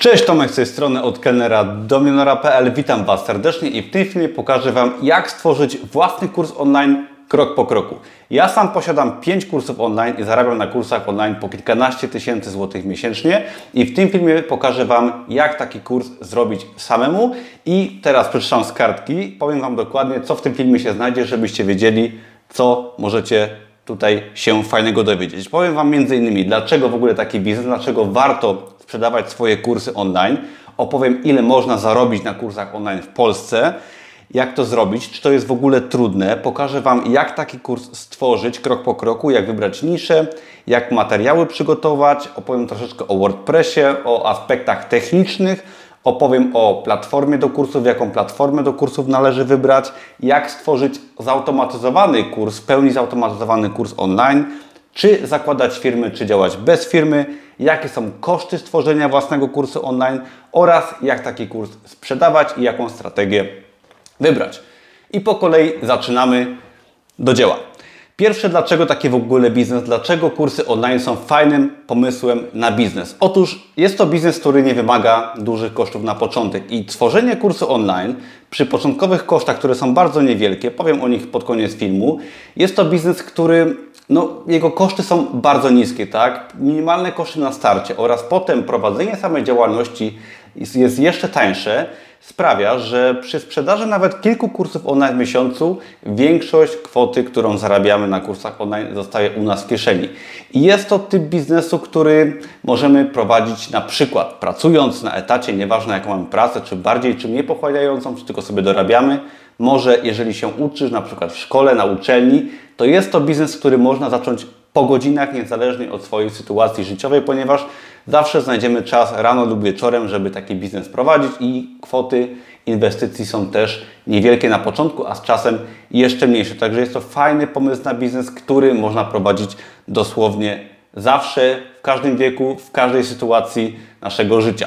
Cześć, Tomek z tej strony od kelnera dominora.pl. Witam Was serdecznie i w tym filmie pokażę Wam, jak stworzyć własny kurs online krok po kroku. Ja sam posiadam 5 kursów online i zarabiam na kursach online po kilkanaście tysięcy złotych miesięcznie i w tym filmie pokażę Wam, jak taki kurs zrobić samemu i teraz przeczytam z kartki, powiem Wam dokładnie, co w tym filmie się znajdzie, żebyście wiedzieli, co możecie tutaj się fajnego dowiedzieć. Powiem Wam między innymi, dlaczego w ogóle taki biznes, dlaczego warto sprzedawać swoje kursy online. Opowiem, ile można zarobić na kursach online w Polsce, jak to zrobić, czy to jest w ogóle trudne. Pokażę Wam, jak taki kurs stworzyć krok po kroku, jak wybrać niszę, jak materiały przygotować. Opowiem troszeczkę o WordPressie, o aspektach technicznych. Opowiem o platformie do kursów, jaką platformę do kursów należy wybrać, jak stworzyć zautomatyzowany kurs, w pełni zautomatyzowany kurs online, czy zakładać firmy, czy działać bez firmy, jakie są koszty stworzenia własnego kursu online oraz jak taki kurs sprzedawać i jaką strategię wybrać. I po kolei zaczynamy do dzieła. Pierwsze, dlaczego taki w ogóle biznes? Dlaczego kursy online są fajnym pomysłem na biznes? Otóż jest to biznes, który nie wymaga dużych kosztów na początek i tworzenie kursu online przy początkowych kosztach, które są bardzo niewielkie, powiem o nich pod koniec filmu, jest to biznes, który no, jego koszty są bardzo niskie, tak? Minimalne koszty na starcie oraz potem prowadzenie samej działalności jest, jeszcze tańsze, sprawia, że przy sprzedaży nawet kilku kursów online w miesiącu większość kwoty, którą zarabiamy na kursach online zostaje u nas w kieszeni. I jest to typ biznesu, który możemy prowadzić na przykład pracując na etacie, nieważne jaką mamy pracę, czy bardziej, czy mniej pochłaniającą, czy tylko sobie dorabiamy. Może jeżeli się uczysz na przykład w szkole, na uczelni, to jest to biznes, który można zacząć po godzinach, niezależnie od swojej sytuacji życiowej, ponieważ zawsze znajdziemy czas rano lub wieczorem, żeby taki biznes prowadzić i kwoty inwestycji są też niewielkie na początku, a z czasem jeszcze mniejsze. Także jest to fajny pomysł na biznes, który można prowadzić dosłownie zawsze, w każdym wieku, w każdej sytuacji naszego życia.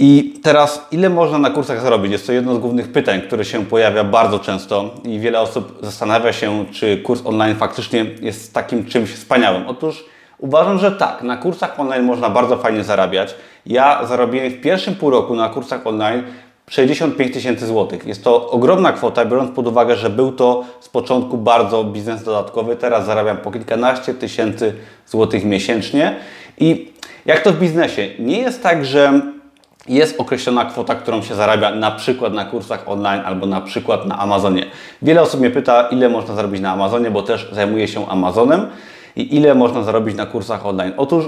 I teraz, ile można na kursach zarobić? Jest to jedno z głównych pytań, które się pojawia bardzo często i wiele osób zastanawia się, czy kurs online faktycznie jest takim czymś wspaniałym. Otóż uważam, że tak. Na kursach online można bardzo fajnie zarabiać. Ja zarobiłem w pierwszym pół roku na kursach online 65 tysięcy złotych. Jest to ogromna kwota, biorąc pod uwagę, że był to z początku bardzo biznes dodatkowy. Teraz zarabiam po kilkanaście tysięcy złotych miesięcznie. I jak to w biznesie? Nie jest tak, że jest określona kwota, którą się zarabia na przykład na kursach online albo na przykład na Amazonie. Wiele osób mnie pyta, ile można zarobić na Amazonie, bo też zajmuję się Amazonem i ile można zarobić na kursach online. Otóż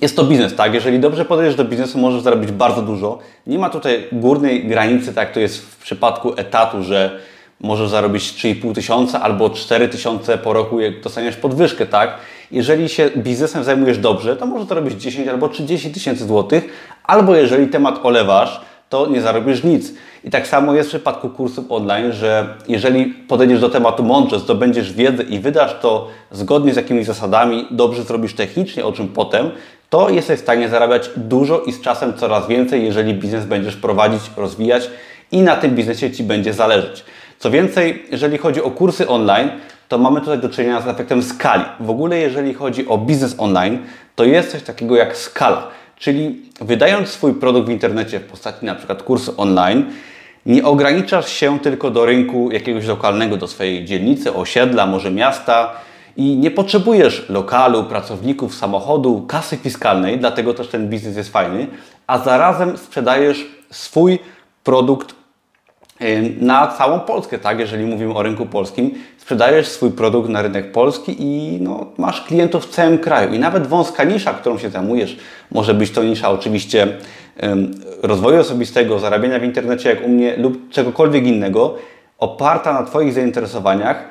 jest to biznes, tak? Jeżeli dobrze podejdziesz do biznesu, możesz zarobić bardzo dużo. Nie ma tutaj górnej granicy, tak to jest w przypadku etatu, że możesz zarobić 3,5 tysiąca albo 4 tysiące po roku, jak dostaniesz podwyżkę, tak? Jeżeli się biznesem zajmujesz dobrze, to może to robić 10 albo 30 tysięcy złotych, albo jeżeli temat olewasz, to nie zarobisz nic. I tak samo jest w przypadku kursów online, że jeżeli podejdziesz do tematu mądrze, zdobędziesz wiedzę i wydasz to zgodnie z jakimiś zasadami, dobrze zrobisz technicznie, o czym potem, to jesteś w stanie zarabiać dużo i z czasem coraz więcej, jeżeli biznes będziesz prowadzić, rozwijać i na tym biznesie Ci będzie zależeć. Co więcej, jeżeli chodzi o kursy online, to mamy tutaj do czynienia z efektem skali. W ogóle jeżeli chodzi o biznes online, to jest coś takiego jak skala. Czyli wydając swój produkt w internecie w postaci na przykład kursu online, nie ograniczasz się tylko do rynku jakiegoś lokalnego, do swojej dzielnicy, osiedla, może miasta i nie potrzebujesz lokalu, pracowników, samochodu, kasy fiskalnej, dlatego też ten biznes jest fajny, a zarazem sprzedajesz swój produkt na całą Polskę, tak? Jeżeli mówimy o rynku polskim, sprzedajesz swój produkt na rynek polski i no, masz klientów w całym kraju. I nawet wąska nisza, którą się zajmujesz, może być to nisza oczywiście rozwoju osobistego, zarabiania w internecie jak u mnie lub czegokolwiek innego, oparta na Twoich zainteresowaniach.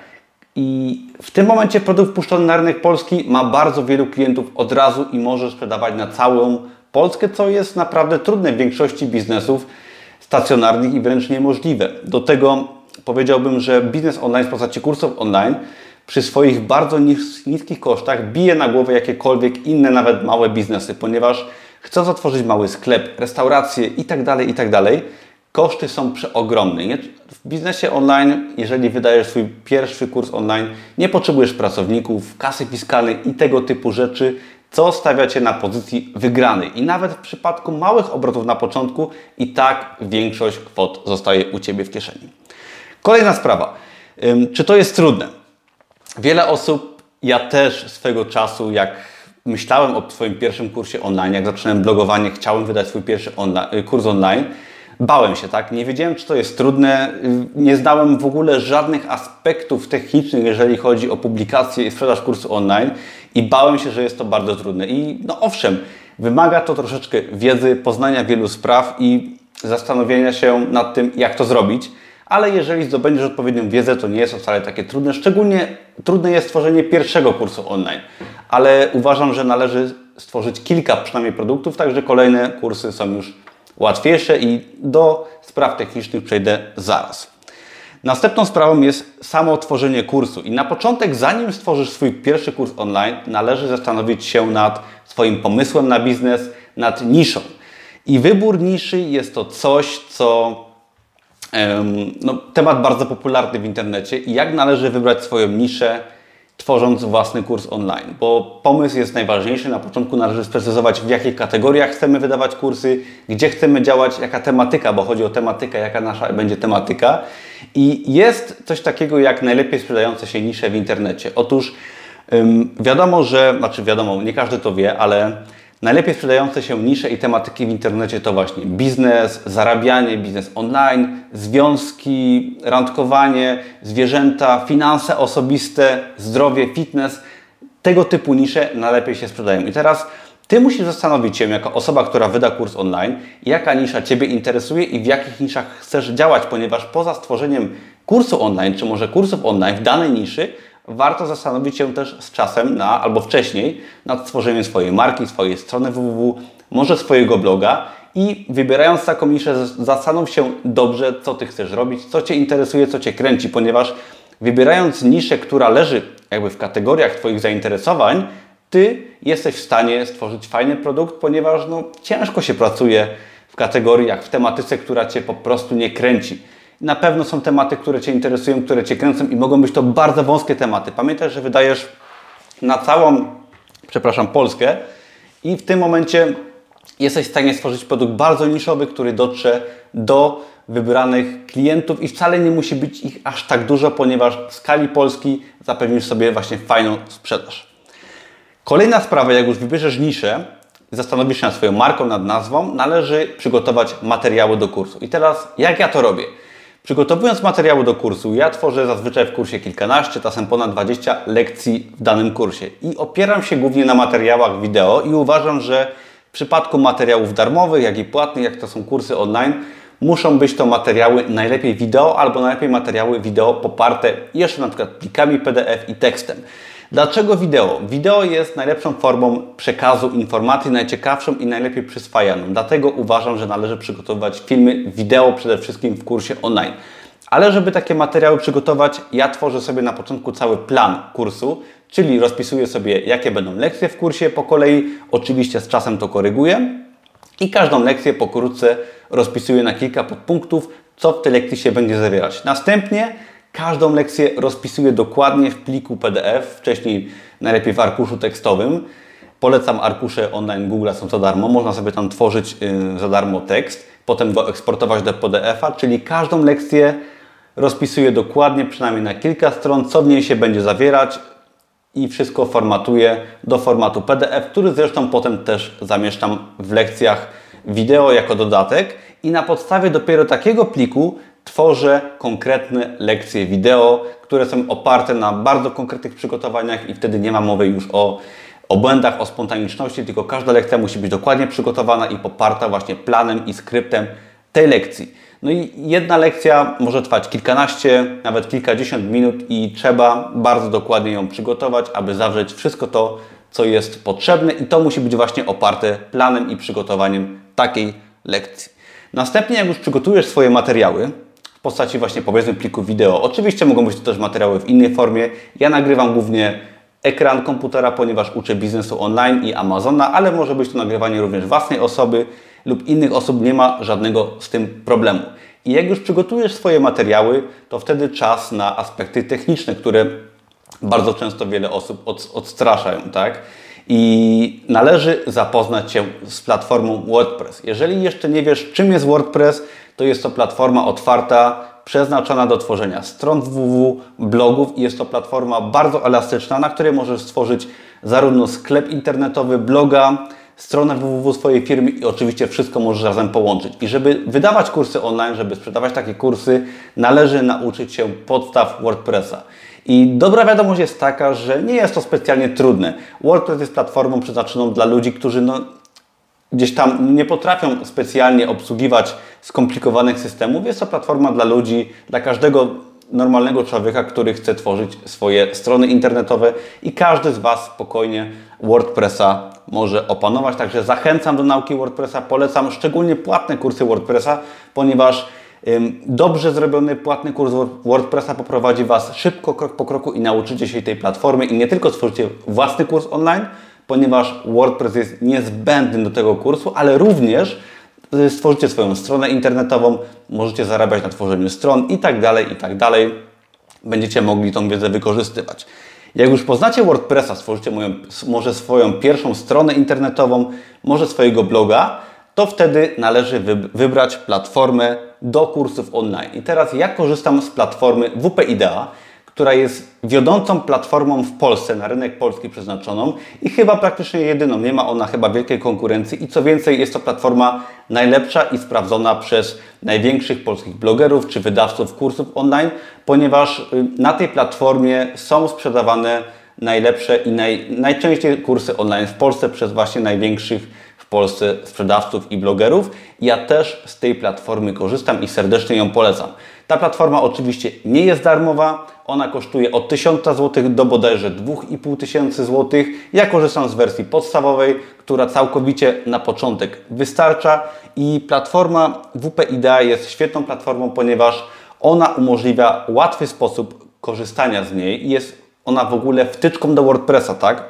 I w tym momencie produkt wpuszczony na rynek polski ma bardzo wielu klientów od razu i może sprzedawać na całą Polskę, co jest naprawdę trudne w większości biznesów stacjonarnych i wręcz niemożliwe. Do tego powiedziałbym, że biznes online w postaci kursów online przy swoich bardzo niskich kosztach bije na głowę jakiekolwiek inne, nawet małe biznesy, ponieważ chcąc otworzyć mały sklep, restaurację itd., tak itd., tak koszty są przeogromne. W biznesie online, jeżeli wydajesz swój pierwszy kurs online, nie potrzebujesz pracowników, kasy fiskalnej i tego typu rzeczy, co stawia Cię na pozycji wygranej. I nawet w przypadku małych obrotów na początku, i tak większość kwot zostaje u Ciebie w kieszeni. Kolejna sprawa. Czy to jest trudne? Wiele osób, ja też swego czasu, jak myślałem o swoim pierwszym kursie online, jak zaczynałem blogowanie, chciałem wydać swój pierwszy online, kurs online, bałem się, tak? Nie wiedziałem, czy to jest trudne. Nie znałem w ogóle żadnych aspektów technicznych, jeżeli chodzi o publikację i sprzedaż kursu online i bałem się, że jest to bardzo trudne. I no owszem, wymaga to troszeczkę wiedzy, poznania wielu spraw i zastanowienia się nad tym, jak to zrobić. Ale jeżeli zdobędziesz odpowiednią wiedzę, to nie jest to wcale takie trudne. Szczególnie trudne jest stworzenie pierwszego kursu online. Ale uważam, że należy stworzyć kilka przynajmniej produktów, także kolejne kursy są już łatwiejsze i do spraw technicznych przejdę zaraz. Następną sprawą jest samo tworzenie kursu. I na początek, zanim stworzysz swój pierwszy kurs online, należy zastanowić się nad swoim pomysłem na biznes, nad niszą. I wybór niszy jest to coś, co no, temat bardzo popularny w internecie i jak należy wybrać swoją niszę, tworząc własny kurs online, bo pomysł jest najważniejszy. Na początku należy sprecyzować, w jakich kategoriach chcemy wydawać kursy, gdzie chcemy działać, jaka tematyka, bo chodzi o tematykę, jaka nasza będzie tematyka. I jest coś takiego jak najlepiej sprzedające się nisze w internecie. Otóż wiadomo, że, znaczy wiadomo, nie każdy to wie, ale Najlepiej sprzedające się nisze i tematyki w internecie to właśnie biznes, zarabianie, biznes online, związki, randkowanie, zwierzęta, finanse osobiste, zdrowie, fitness. Tego typu nisze najlepiej się sprzedają. I teraz Ty musisz zastanowić się, jako osoba, która wyda kurs online, jaka nisza Ciebie interesuje i w jakich niszach chcesz działać, ponieważ poza stworzeniem kursu online, czy może kursów online w danej niszy, warto zastanowić się też z czasem na, albo wcześniej nad stworzeniem swojej marki, swojej strony www, może swojego bloga i wybierając taką niszę zastanów się dobrze, co Ty chcesz robić, co Cię interesuje, co Cię kręci, ponieważ wybierając niszę, która leży jakby w kategoriach Twoich zainteresowań, Ty jesteś w stanie stworzyć fajny produkt, ponieważ no, ciężko się pracuje w kategoriach, w tematyce, która Cię po prostu nie kręci. Na pewno są tematy, które Cię interesują, które Cię kręcą i mogą być to bardzo wąskie tematy. Pamiętaj, że wydajesz na całą, przepraszam, Polskę i w tym momencie jesteś w stanie stworzyć produkt bardzo niszowy, który dotrze do wybranych klientów i wcale nie musi być ich aż tak dużo, ponieważ w skali Polski zapewnisz sobie właśnie fajną sprzedaż. Kolejna sprawa, jak już wybierzesz niszę, zastanowisz się nad swoją marką, nad nazwą, należy przygotować materiały do kursu. I teraz, jak ja to robię? Przygotowując materiały do kursu, ja tworzę zazwyczaj w kursie kilkanaście, czasem ponad 20 lekcji w danym kursie i opieram się głównie na materiałach wideo i uważam, że w przypadku materiałów darmowych, jak i płatnych, jak to są kursy online, muszą być to materiały najlepiej wideo albo najlepiej materiały wideo poparte jeszcze na przykład plikami PDF i tekstem. Dlaczego wideo? Wideo jest najlepszą formą przekazu informacji, najciekawszą i najlepiej przyswajaną. Dlatego uważam, że należy przygotowywać filmy wideo przede wszystkim w kursie online. Ale żeby takie materiały przygotować, ja tworzę sobie na początku cały plan kursu, czyli rozpisuję sobie, jakie będą lekcje w kursie po kolei. Oczywiście z czasem to koryguję. I każdą lekcję pokrótce rozpisuję na kilka podpunktów, co w tej lekcji się będzie zawierać. Następnie Każdą lekcję rozpisuję dokładnie w pliku PDF, wcześniej najlepiej w arkuszu tekstowym. Polecam arkusze online Google, są za darmo. Można sobie tam tworzyć y, za darmo tekst, potem go eksportować do PDF-a, czyli każdą lekcję rozpisuję dokładnie, przynajmniej na kilka stron, co w niej się będzie zawierać i wszystko formatuję do formatu PDF, który zresztą potem też zamieszczam w lekcjach wideo jako dodatek i na podstawie dopiero takiego pliku tworzę konkretne lekcje wideo, które są oparte na bardzo konkretnych przygotowaniach i wtedy nie ma mowy już o, o błędach, o spontaniczności, tylko każda lekcja musi być dokładnie przygotowana i poparta właśnie planem i skryptem tej lekcji. No i jedna lekcja może trwać kilkanaście, nawet kilkadziesiąt minut i trzeba bardzo dokładnie ją przygotować, aby zawrzeć wszystko to, co jest potrzebne i to musi być właśnie oparte planem i przygotowaniem takiej lekcji. Następnie, jak już przygotujesz swoje materiały, postaci właśnie powiedzmy pliku wideo. Oczywiście mogą być to też materiały w innej formie. Ja nagrywam głównie ekran komputera, ponieważ uczę biznesu online i Amazona, ale może być to nagrywanie również własnej osoby lub innych osób, nie ma żadnego z tym problemu. I jak już przygotujesz swoje materiały, to wtedy czas na aspekty techniczne, które bardzo często wiele osób od, odstraszają, tak? I należy zapoznać się z platformą WordPress. Jeżeli jeszcze nie wiesz, czym jest WordPress, to jest to platforma otwarta, przeznaczona do tworzenia stron www, blogów i jest to platforma bardzo elastyczna, na której możesz stworzyć zarówno sklep internetowy, bloga, stronę www swojej firmy i oczywiście wszystko możesz razem połączyć. I żeby wydawać kursy online, żeby sprzedawać takie kursy, należy nauczyć się podstaw WordPressa. I dobra wiadomość jest taka, że nie jest to specjalnie trudne. WordPress jest platformą przeznaczoną dla ludzi, którzy no, gdzieś tam nie potrafią specjalnie obsługiwać skomplikowanych systemów. Jest to platforma dla ludzi, dla każdego normalnego człowieka, który chce tworzyć swoje strony internetowe i każdy z Was spokojnie WordPressa może opanować. Także zachęcam do nauki WordPressa, polecam szczególnie płatne kursy WordPressa, ponieważ Dobrze zrobiony płatny kurs WordPressa poprowadzi Was szybko, krok po kroku i nauczycie się tej platformy i nie tylko stworzycie własny kurs online, ponieważ WordPress jest niezbędny do tego kursu, ale również stworzycie swoją stronę internetową, możecie zarabiać na tworzeniu stron i tak dalej, i tak dalej. Będziecie mogli tą wiedzę wykorzystywać. Jak już poznacie WordPressa, stworzycie moją, może swoją pierwszą stronę internetową, może swojego bloga, to wtedy należy wybrać platformę do kursów online. I teraz ja korzystam z platformy WP Idea, która jest wiodącą platformą w Polsce, na rynek polski przeznaczoną i chyba praktycznie jedyną. Nie ma ona chyba wielkiej konkurencji i co więcej jest to platforma najlepsza i sprawdzona przez największych polskich blogerów czy wydawców kursów online, ponieważ y, na tej platformie są sprzedawane najlepsze i naj, najczęściej kursy online w Polsce przez właśnie największych Polsce sprzedawców i blogerów. Ja też z tej platformy korzystam i serdecznie ją polecam. Ta platforma oczywiście nie jest darmowa, ona kosztuje od 1000 zł do bodajże 2500 zł. Ja korzystam z wersji podstawowej, która całkowicie na początek wystarcza i platforma WP Idea jest świetną platformą, ponieważ ona umożliwia łatwy sposób korzystania z niej i jest ona w ogóle wtyczką do WordPressa, tak?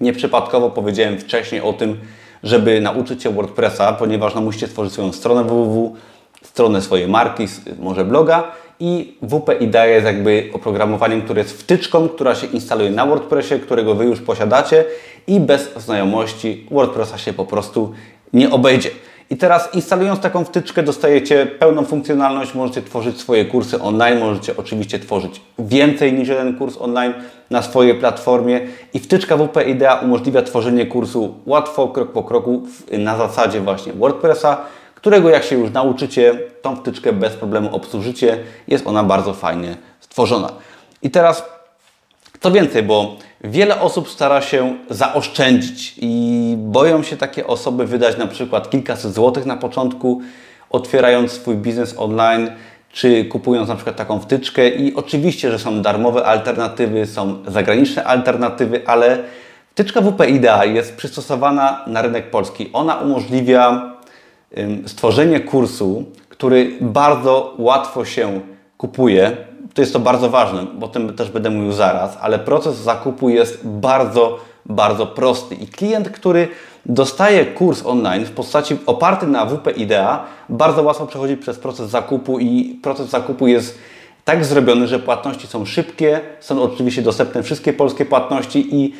Nieprzypadkowo powiedziałem wcześniej o tym, żeby nauczyć się WordPressa, ponieważ no, musicie stworzyć swoją stronę www, stronę swojej marki, może bloga i WP IDEA jest jakby oprogramowaniem, które jest wtyczką, która się instaluje na WordPressie, którego Wy już posiadacie i bez znajomości WordPressa się po prostu nie obejdzie. I teraz instalując taką wtyczkę dostajecie pełną funkcjonalność, możecie tworzyć swoje kursy online, możecie oczywiście tworzyć więcej niż jeden kurs online na swojej platformie i wtyczka WP Idea umożliwia tworzenie kursu łatwo, krok po kroku na zasadzie właśnie WordPressa, którego jak się już nauczycie, tą wtyczkę bez problemu obsłużycie, jest ona bardzo fajnie stworzona. I teraz co więcej, bo wiele osób stara się zaoszczędzić i boją się takie osoby wydać na przykład kilkaset złotych na początku, otwierając swój biznes online, czy kupując na przykład taką wtyczkę. I oczywiście, że są darmowe alternatywy, są zagraniczne alternatywy, ale wtyczka WP Idea jest przystosowana na rynek polski. Ona umożliwia stworzenie kursu, który bardzo łatwo się kupuje to jest to bardzo ważne, bo o tym też będę mówił zaraz, ale proces zakupu jest bardzo, bardzo prosty. I klient, który dostaje kurs online w postaci oparty na WP Idea, bardzo łatwo przechodzi przez proces zakupu i proces zakupu jest tak zrobiony, że płatności są szybkie, są oczywiście dostępne wszystkie polskie płatności i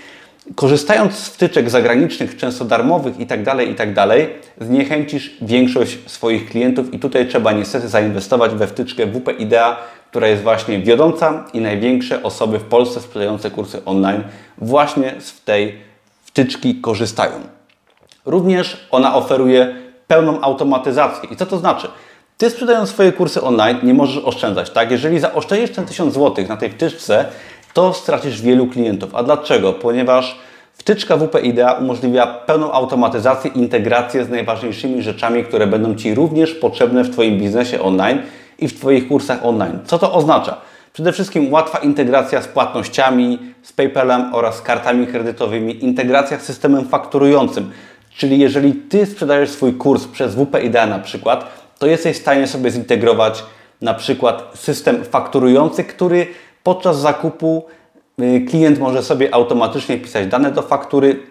korzystając z wtyczek zagranicznych, często darmowych itd., tak itd., tak zniechęcisz większość swoich klientów i tutaj trzeba niestety zainwestować we wtyczkę WP Idea, która jest właśnie wiodąca i największe osoby w Polsce sprzedające kursy online właśnie z tej wtyczki korzystają. Również ona oferuje pełną automatyzację. I co to znaczy? Ty sprzedając swoje kursy online nie możesz oszczędzać, tak? Jeżeli zaoszczędzisz ten 1000 zł na tej wtyczce, to stracisz wielu klientów. A dlaczego? Ponieważ wtyczka WP Idea umożliwia pełną automatyzację i integrację z najważniejszymi rzeczami, które będą Ci również potrzebne w Twoim biznesie online i w Twoich kursach online. Co to oznacza? Przede wszystkim łatwa integracja z płatnościami, z PayPalem oraz z kartami kredytowymi, integracja z systemem fakturującym. Czyli jeżeli Ty sprzedajesz swój kurs przez WP Idea na przykład, to jesteś w stanie sobie zintegrować na przykład system fakturujący, który podczas zakupu y, klient może sobie automatycznie pisać dane do faktury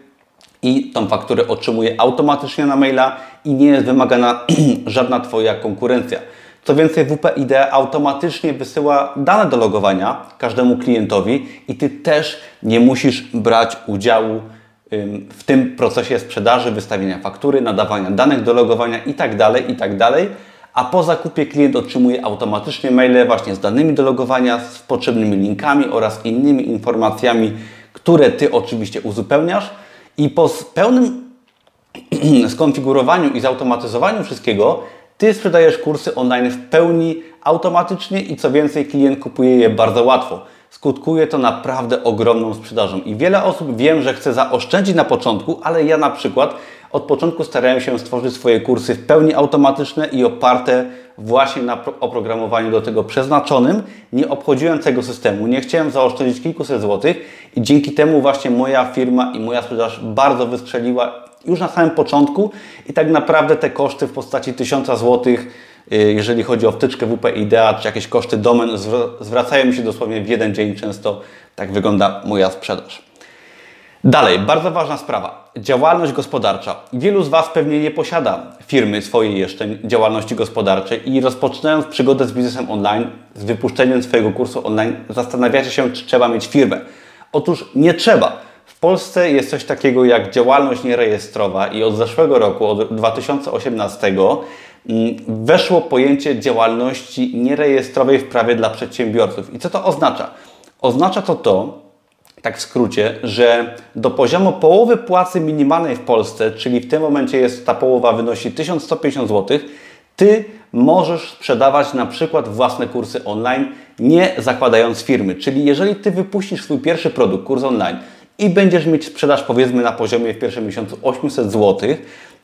i tą fakturę otrzymuje automatycznie na maila i nie jest wymagana żadna Twoja konkurencja. Co więcej, WP Idea automatycznie wysyła dane do logowania każdemu klientowi i Ty też nie musisz brać udziału w tym procesie sprzedaży, wystawienia faktury, nadawania danych do logowania itd., tak itd., tak a po zakupie klient otrzymuje automatycznie maile właśnie z danymi do logowania, z potrzebnymi linkami oraz innymi informacjami, które Ty oczywiście uzupełniasz i po pełnym skonfigurowaniu i zautomatyzowaniu wszystkiego Ty sprzedajesz kursy online w pełni automatycznie i co więcej klient kupuje je bardzo łatwo skutkuje to naprawdę ogromną sprzedażą. I wiele osób wiem, że chce zaoszczędzić na początku, ale ja na przykład od początku starałem się stworzyć swoje kursy w pełni automatyczne i oparte właśnie na oprogramowaniu do tego przeznaczonym. Nie obchodziłem tego systemu, nie chciałem zaoszczędzić kilkuset złotych i dzięki temu właśnie moja firma i moja sprzedaż bardzo wystrzeliła już na samym początku i tak naprawdę te koszty w postaci 1000 złotych Y, jeżeli chodzi o wtyczkę WP Idea czy jakieś koszty domen, zwracają mi się dosłownie w jeden dzień. Często tak wygląda moja sprzedaż. Dalej, bardzo ważna sprawa. Działalność gospodarcza. Wielu z Was pewnie nie posiada firmy swojej jeszcze działalności gospodarczej i rozpoczynając przygodę z biznesem online, z wypuszczeniem swojego kursu online, zastanawiacie się, czy trzeba mieć firmę. Otóż nie trzeba. W Polsce jest coś takiego jak działalność nierejestrowa i od zeszłego roku, od 2018, Mm, weszło pojęcie działalności nierejestrowej w prawie dla przedsiębiorców. I co to oznacza? Oznacza to to, tak w skrócie, że do poziomu połowy płacy minimalnej w Polsce, czyli w tym momencie jest ta połowa wynosi 1150 zł, Ty możesz sprzedawać na przykład własne kursy online, nie zakładając firmy. Czyli jeżeli Ty wypuścisz swój pierwszy produkt, kurs online i będziesz mieć sprzedaż powiedzmy na poziomie w pierwszym miesiącu 800 zł,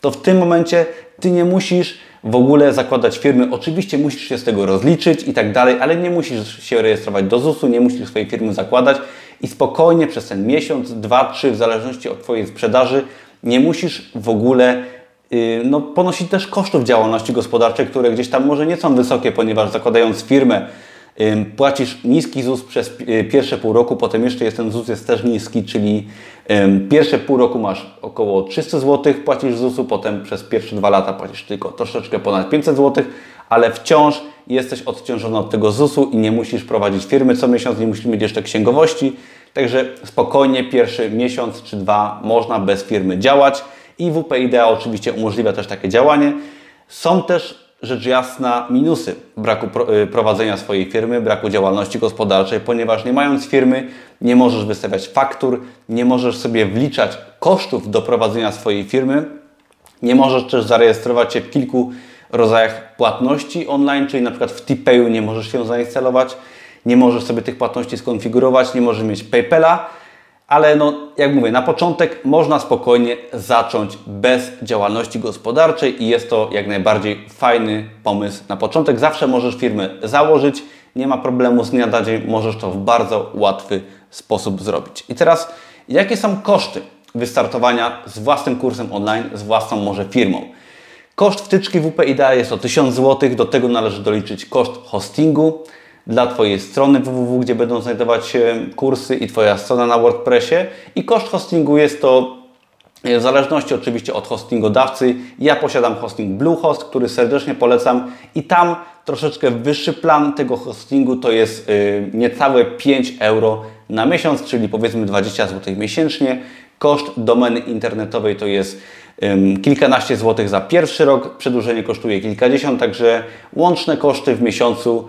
to w tym momencie Ty nie musisz w ogóle zakładać firmy. Oczywiście musisz się z tego rozliczyć i tak dalej, ale nie musisz się rejestrować do ZUS-u, nie musisz swojej firmy zakładać i spokojnie przez ten miesiąc, dwa, trzy, w zależności od Twojej sprzedaży, nie musisz w ogóle yy, no, ponosić też kosztów działalności gospodarczej, które gdzieś tam może nie są wysokie, ponieważ zakładając firmę, Płacisz niski ZUS przez y, pierwsze pół roku, potem jeszcze jest ten ZUS jest też niski, czyli pierwsze pół roku masz około 300 zł, płacisz ZUS-u, potem przez pierwsze dwa lata płacisz tylko troszeczkę ponad 500 zł, ale wciąż jesteś odciążony od tego ZUS-u i nie musisz prowadzić firmy co miesiąc, nie musisz mieć jeszcze księgowości, także spokojnie pierwszy miesiąc czy dwa można bez firmy działać i WP Idea oczywiście umożliwia też takie działanie. Są też rzecz jasna minusy braku y, prowadzenia swojej firmy, braku działalności gospodarczej, ponieważ nie mając firmy nie możesz wystawiać faktur, nie możesz sobie wliczać kosztów do prowadzenia swojej firmy, nie możesz też zarejestrować się w kilku rodzajach płatności online, czyli na przykład w TPayu nie możesz się zainstalować, nie możesz sobie tych płatności skonfigurować, nie możesz mieć PayPala, ale no, jak mówię, na początek można spokojnie zacząć bez działalności gospodarczej i jest to jak najbardziej fajny pomysł na początek. Zawsze możesz firmę założyć, nie ma problemu z dnia na dzień, możesz to w bardzo łatwy sposób zrobić. I teraz, jakie są koszty wystartowania z własnym kursem online, z własną może firmą? Koszt wtyczki WP Idea jest o 1000 zł, do tego należy doliczyć koszt hostingu, dla Twojej strony www, gdzie będą znajdować się kursy i Twoja strona na WordPressie i koszt hostingu jest to w zależności oczywiście od hostingodawcy. Ja posiadam hosting Bluehost, który serdecznie polecam i tam troszeczkę wyższy plan tego hostingu to jest yy, niecałe 5 euro na miesiąc, czyli powiedzmy 20 zł miesięcznie. Koszt domeny internetowej to jest kilkanaście złotych za pierwszy rok, przedłużenie kosztuje kilkadziesiąt, także łączne koszty w miesiącu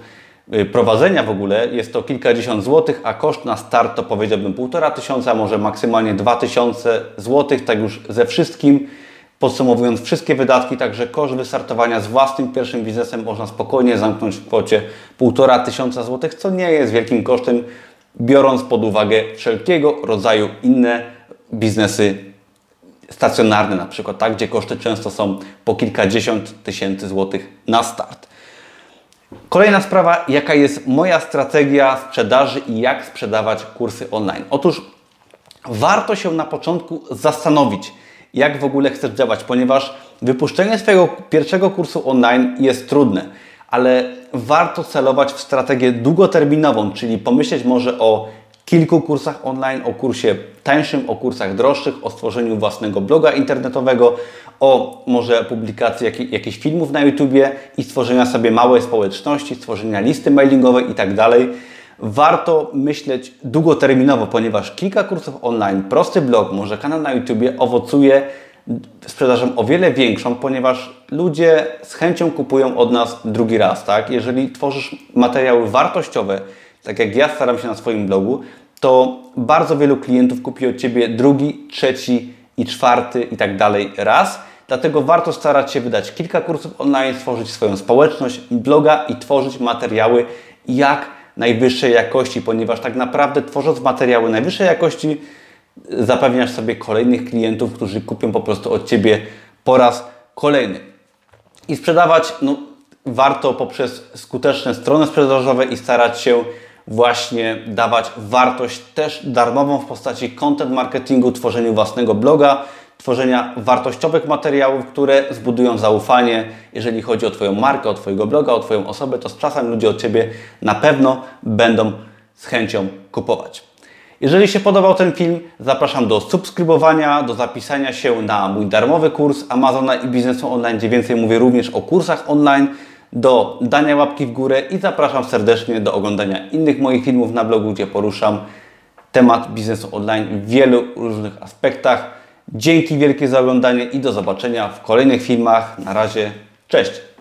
prowadzenia w ogóle jest to kilkadziesiąt złotych, a koszt na start to powiedziałbym półtora tysiąca, może maksymalnie dwa tysiące złotych, tak już ze wszystkim. Podsumowując wszystkie wydatki, także koszt wystartowania z własnym pierwszym biznesem można spokojnie zamknąć w kwocie półtora tysiąca złotych, co nie jest wielkim kosztem, biorąc pod uwagę wszelkiego rodzaju inne biznesy stacjonarne na przykład, tak, gdzie koszty często są po kilkadziesiąt tysięcy złotych na start. Kolejna sprawa, jaka jest moja strategia sprzedaży i jak sprzedawać kursy online. Otóż warto się na początku zastanowić, jak w ogóle chcesz działać, ponieważ wypuszczenie swojego pierwszego kursu online jest trudne, ale warto celować w strategię długoterminową, czyli pomyśleć może o kilku kursach online, o kursie tańszym, o kursach droższych, o stworzeniu własnego bloga internetowego, o może publikacji jak, jakichś filmów na YouTubie i stworzenia sobie małej społeczności, stworzenia listy mailingowej i tak warto myśleć długoterminowo, ponieważ kilka kursów online, prosty blog, może kanał na YouTubie owocuje sprzedażą o wiele większą, ponieważ ludzie z chęcią kupują od nas drugi raz, tak? Jeżeli tworzysz materiały wartościowe, tak jak ja staram się na swoim blogu, to bardzo wielu klientów kupi od Ciebie drugi, trzeci i czwarty i tak dalej raz. Dlatego warto starać się wydać kilka kursów online, stworzyć swoją społeczność, bloga i tworzyć materiały jak najwyższej jakości, ponieważ tak naprawdę tworząc materiały najwyższej jakości zapewniasz sobie kolejnych klientów, którzy kupią po prostu od Ciebie po raz kolejny. I sprzedawać no, warto poprzez skuteczne strony sprzedażowe i starać się właśnie dawać wartość też darmową w postaci content marketingu, tworzeniu własnego bloga, tworzenia wartościowych materiałów, które zbudują zaufanie, jeżeli chodzi o Twoją markę, o Twojego bloga, o Twoją osobę, to z czasem ludzie od Ciebie na pewno będą z chęcią kupować. Jeżeli się podobał ten film, zapraszam do subskrybowania, do zapisania się na mój darmowy kurs Amazona i biznesu online, gdzie więcej mówię również o kursach online, do dania łapki w górę i zapraszam serdecznie do oglądania innych moich filmów na blogu, gdzie poruszam temat biznesu online w wielu różnych aspektach. Dzięki wielkie za oglądanie i do zobaczenia w kolejnych filmach. Na razie, cześć!